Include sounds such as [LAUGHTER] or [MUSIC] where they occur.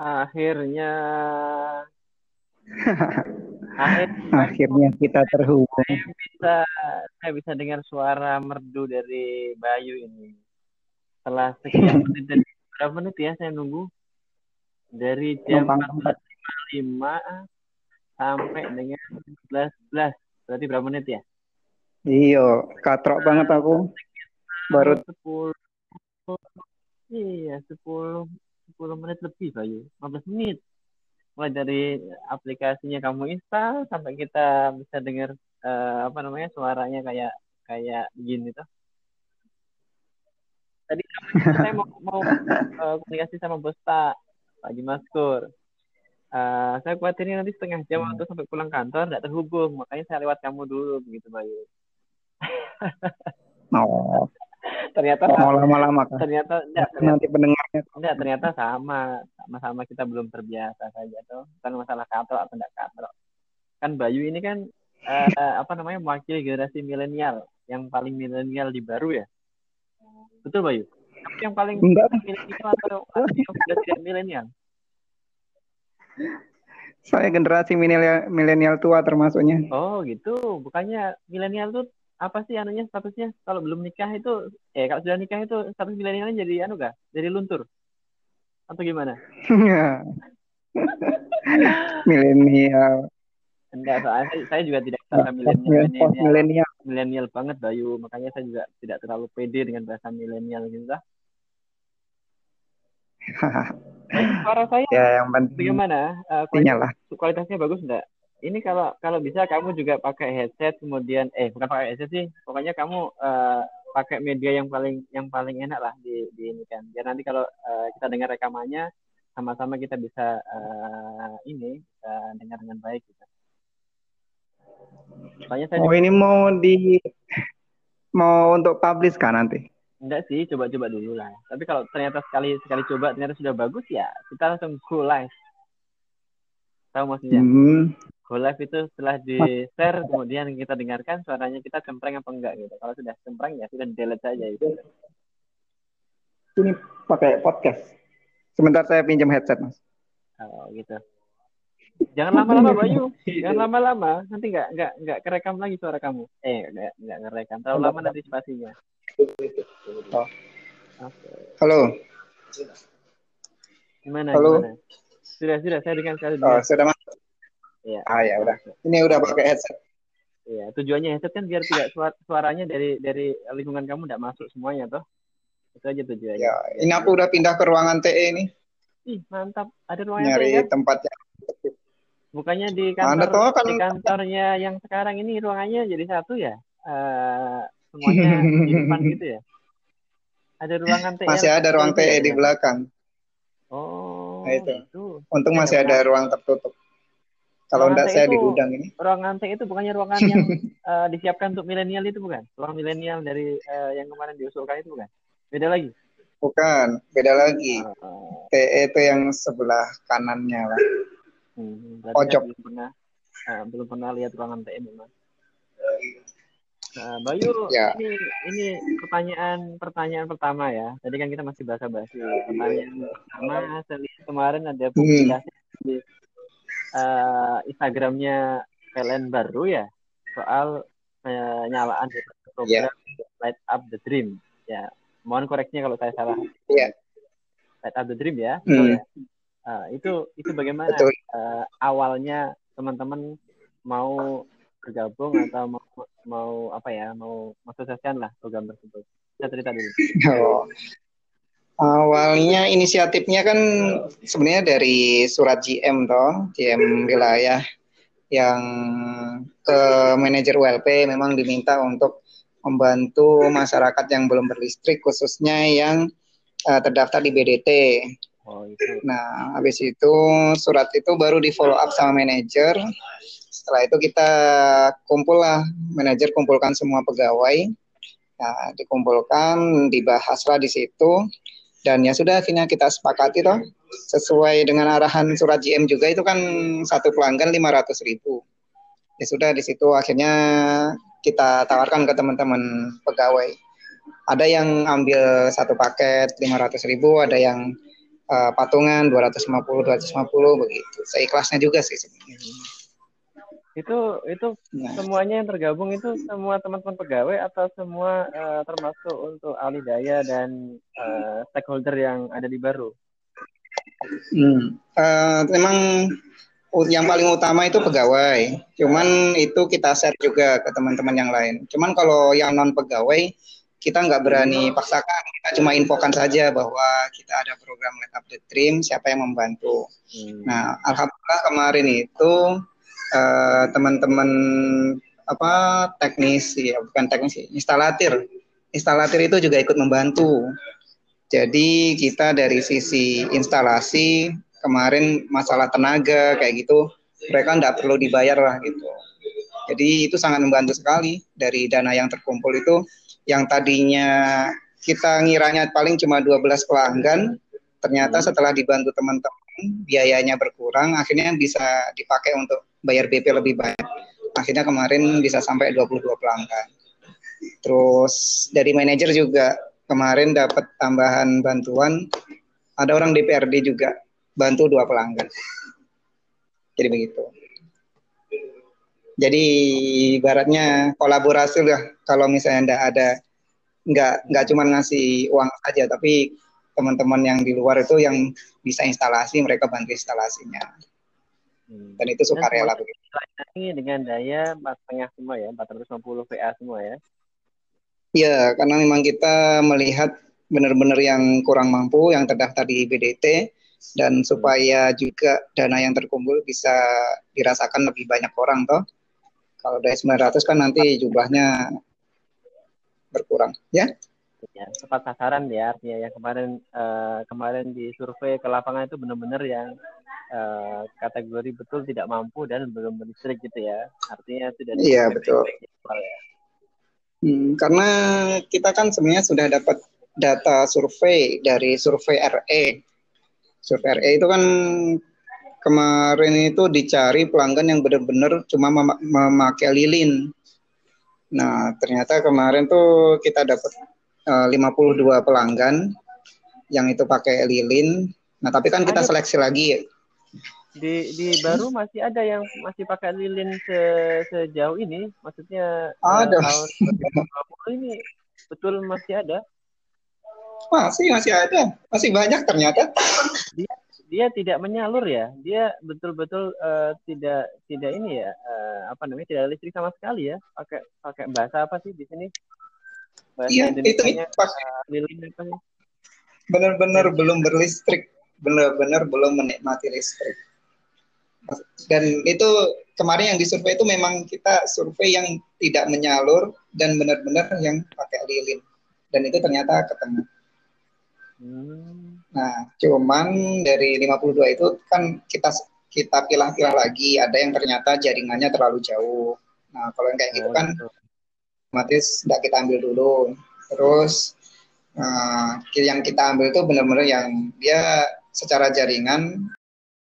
Akhirnya. [LAUGHS] Akhirnya, Akhirnya kita terhubung. Saya bisa, saya bisa dengar suara merdu dari Bayu ini. Setelah sekian [LAUGHS] menit berapa menit ya saya nunggu? Dari jam 14.55 sampai dengan 11.11. Berarti berapa menit ya? Iya, katrok banget aku. Baru 10 Iya, 10 10 menit lebih, Bayu. 15 menit. Mulai dari aplikasinya kamu install sampai kita bisa dengar uh, apa namanya suaranya kayak kayak begini tuh. Tadi saya mau, mau uh, komunikasi sama bos Pak, Jimaskur. Uh, saya khawatirnya nanti setengah jam waktu sampai pulang kantor tidak terhubung, makanya saya lewat kamu dulu begitu Bayu. oh ternyata mau lama-lama kan ternyata enggak, ternyata, nanti pendengarnya enggak ternyata sama sama-sama kita belum terbiasa saja tuh bukan masalah kantor atau enggak kantor kan Bayu ini kan uh, apa namanya mewakili generasi milenial yang paling milenial di baru ya? Betul Bayu? Tapi yang paling milenial atau yang sudah tidak milenial? Saya generasi milenial milenial tua termasuknya. Oh gitu. Bukannya milenial tuh apa sih anunya statusnya? Kalau belum nikah itu eh kalau sudah nikah itu status milenialnya jadi anu gak jadi luntur? Atau gimana? [LAUGHS] Milenial. Enggak soalnya saya, saya juga tidak bahasa milenial milenial. milenial. Banget Bayu. Makanya saya juga tidak terlalu pede dengan bahasa milenial gitu lah [LAUGHS] suara saya ya yang penting bagaimana? Uh, kualitas, kualitasnya bagus enggak ini kalau kalau bisa kamu juga pakai headset kemudian eh bukan pakai headset sih pokoknya kamu uh, pakai media yang paling yang paling enak lah di, di ini kan biar nanti kalau uh, kita dengar rekamannya sama-sama kita bisa uh, ini bisa dengar dengan baik gitu. Soalnya saya oh ini mau di mau untuk publish kan nanti? Enggak sih, coba-coba dulu lah. Tapi kalau ternyata sekali sekali coba ternyata sudah bagus ya kita langsung go live. Tahu maksudnya? Hmm go live itu setelah di share kemudian kita dengarkan suaranya kita cempreng apa enggak gitu. Kalau sudah cempreng ya sudah delete saja itu ini pakai podcast. Sebentar saya pinjam headset mas. Oh gitu. Jangan lama-lama Bayu. Jangan lama-lama. Nanti enggak enggak enggak kerekam lagi suara kamu. Eh enggak enggak ngerekam. Terlalu lama nanti spasinya. Oh. okay. halo. Gimana halo. gimana? sudah sudah. Saya dengar sekali oh, sudah masuk Iya. Ah ya udah. Ini udah pakai headset. Iya, tujuannya headset kan biar tidak suar suaranya dari dari lingkungan kamu tidak masuk semuanya toh. Itu aja tujuannya. Ya, ini aku udah pindah ke ruangan TE ini. Ih, mantap. Ada ruangan Nyari TE kan? tempatnya. Bukannya di kantor tahu, kan... di kantornya yang sekarang ini ruangannya jadi satu ya? Uh, semuanya di [LAUGHS] depan gitu ya? Ada ruangan TE. Masih ada ruang TE di belakang. Oh. Nah, itu. itu. Untung masih ada ruang tertutup. Kalau enggak saya itu, di gudang ini. Ruang anteng itu bukannya ruangan yang uh, [LAUGHS] disiapkan untuk milenial itu bukan? Ruang milenial dari uh, yang kemarin diusulkan itu bukan? Beda lagi? Bukan, beda lagi. Uh, TE itu yang sebelah kanannya, Pak. Hmm, Pojok. Belum pernah, uh, belum pernah lihat ruangan TE memang. Nah, Bayu, ya. ini ini pertanyaan pertanyaan pertama ya. Tadi kan kita masih bahasa-basi. Pertanyaan pertama, saya lihat kemarin ada publikasi hmm. di uh, Instagramnya PLN baru ya soal penyalaan eh, program yeah. Light Up the Dream ya mohon koreksinya kalau saya salah yeah. Light Up the Dream ya, mm. ya? Uh, itu itu bagaimana uh, awalnya teman-teman mau bergabung atau mau mau apa ya mau mensukseskan lah program tersebut saya cerita dulu oh. Awalnya inisiatifnya kan sebenarnya dari surat GM toh, GM wilayah yang ke manajer ULP memang diminta untuk membantu masyarakat yang belum berlistrik khususnya yang uh, terdaftar di BDT. Oh, itu. Nah, habis itu surat itu baru di follow up sama manajer. Setelah itu kita kumpul lah, manajer kumpulkan semua pegawai. Nah, dikumpulkan, dibahaslah di situ dan ya sudah akhirnya kita sepakati toh sesuai dengan arahan surat GM juga itu kan satu pelanggan 500 ribu ya sudah di situ akhirnya kita tawarkan ke teman-teman pegawai ada yang ambil satu paket 500 ribu ada yang uh, patungan 250 250 begitu. Seikhlasnya juga sih sebenarnya. Itu itu nah. semuanya yang tergabung itu semua teman-teman pegawai atau semua uh, termasuk untuk ahli daya dan uh, stakeholder yang ada di baru? Hmm. Uh, memang yang paling utama itu pegawai. Cuman itu kita share juga ke teman-teman yang lain. Cuman kalau yang non pegawai kita nggak berani paksakan, kita cuma infokan saja bahwa kita ada program Let Up the Dream, siapa yang membantu. Hmm. Nah, alhamdulillah kemarin itu uh, teman-teman apa teknis ya bukan teknis instalatir, instalatir itu juga ikut membantu. Jadi kita dari sisi instalasi kemarin masalah tenaga kayak gitu, mereka nggak perlu dibayar lah gitu. Jadi itu sangat membantu sekali dari dana yang terkumpul itu yang tadinya kita ngiranya paling cuma 12 pelanggan, ternyata setelah dibantu teman-teman biayanya berkurang, akhirnya bisa dipakai untuk bayar BP lebih banyak. Akhirnya kemarin bisa sampai 22 pelanggan. Terus dari manajer juga kemarin dapat tambahan bantuan, ada orang DPRD juga bantu dua pelanggan. Jadi begitu. Jadi ibaratnya kolaborasi lah kalau misalnya ndak ada nggak nggak cuma ngasih uang aja tapi teman-teman yang di luar itu yang bisa instalasi mereka bantu instalasinya hmm. dan itu suka rela begitu. Ini dengan daya empat setengah semua ya 450 VA semua ya. Ya karena memang kita melihat benar-benar yang kurang mampu yang terdaftar di BDT dan supaya juga dana yang terkumpul bisa dirasakan lebih banyak orang toh kalau dari 900 kan nanti jumlahnya berkurang, ya? Ya, tepat sasaran ya artinya yang kemarin uh, kemarin di survei ke lapangan itu benar-benar yang uh, kategori betul tidak mampu dan belum berlistrik gitu ya. Artinya tidak Iya, betul. Ya. Hmm, karena kita kan sebenarnya sudah dapat data survei dari survei RE. Survei RE itu kan kemarin itu dicari pelanggan yang benar-benar cuma mem memakai lilin. Nah, ternyata kemarin tuh kita dapat 52 pelanggan yang itu pakai lilin. Nah, tapi kan kita seleksi lagi. Di di baru masih ada yang masih pakai lilin se, sejauh ini, maksudnya ada. Uh, tahun ini betul masih ada. Masih masih ada, masih banyak ternyata. Dia dia tidak menyalur ya dia betul-betul uh, tidak tidak ini ya uh, apa namanya tidak listrik sama sekali ya pakai pakai bahasa apa sih di sini bahasa iya, itu pas. uh, apa sih benar-benar belum berlistrik. Benar-benar belum menikmati listrik. Dan itu kemarin yang disurvei itu memang kita survei yang tidak menyalur dan benar-benar yang pakai lilin. Dan itu ternyata ketemu. Hmm. Nah, cuman dari 52 itu kan kita kita pilah-pilah lagi, ada yang ternyata jaringannya terlalu jauh. Nah, kalau yang kayak gitu oh, kan otomatis tidak kita ambil dulu. Terus uh, yang kita ambil itu benar-benar yang dia secara jaringan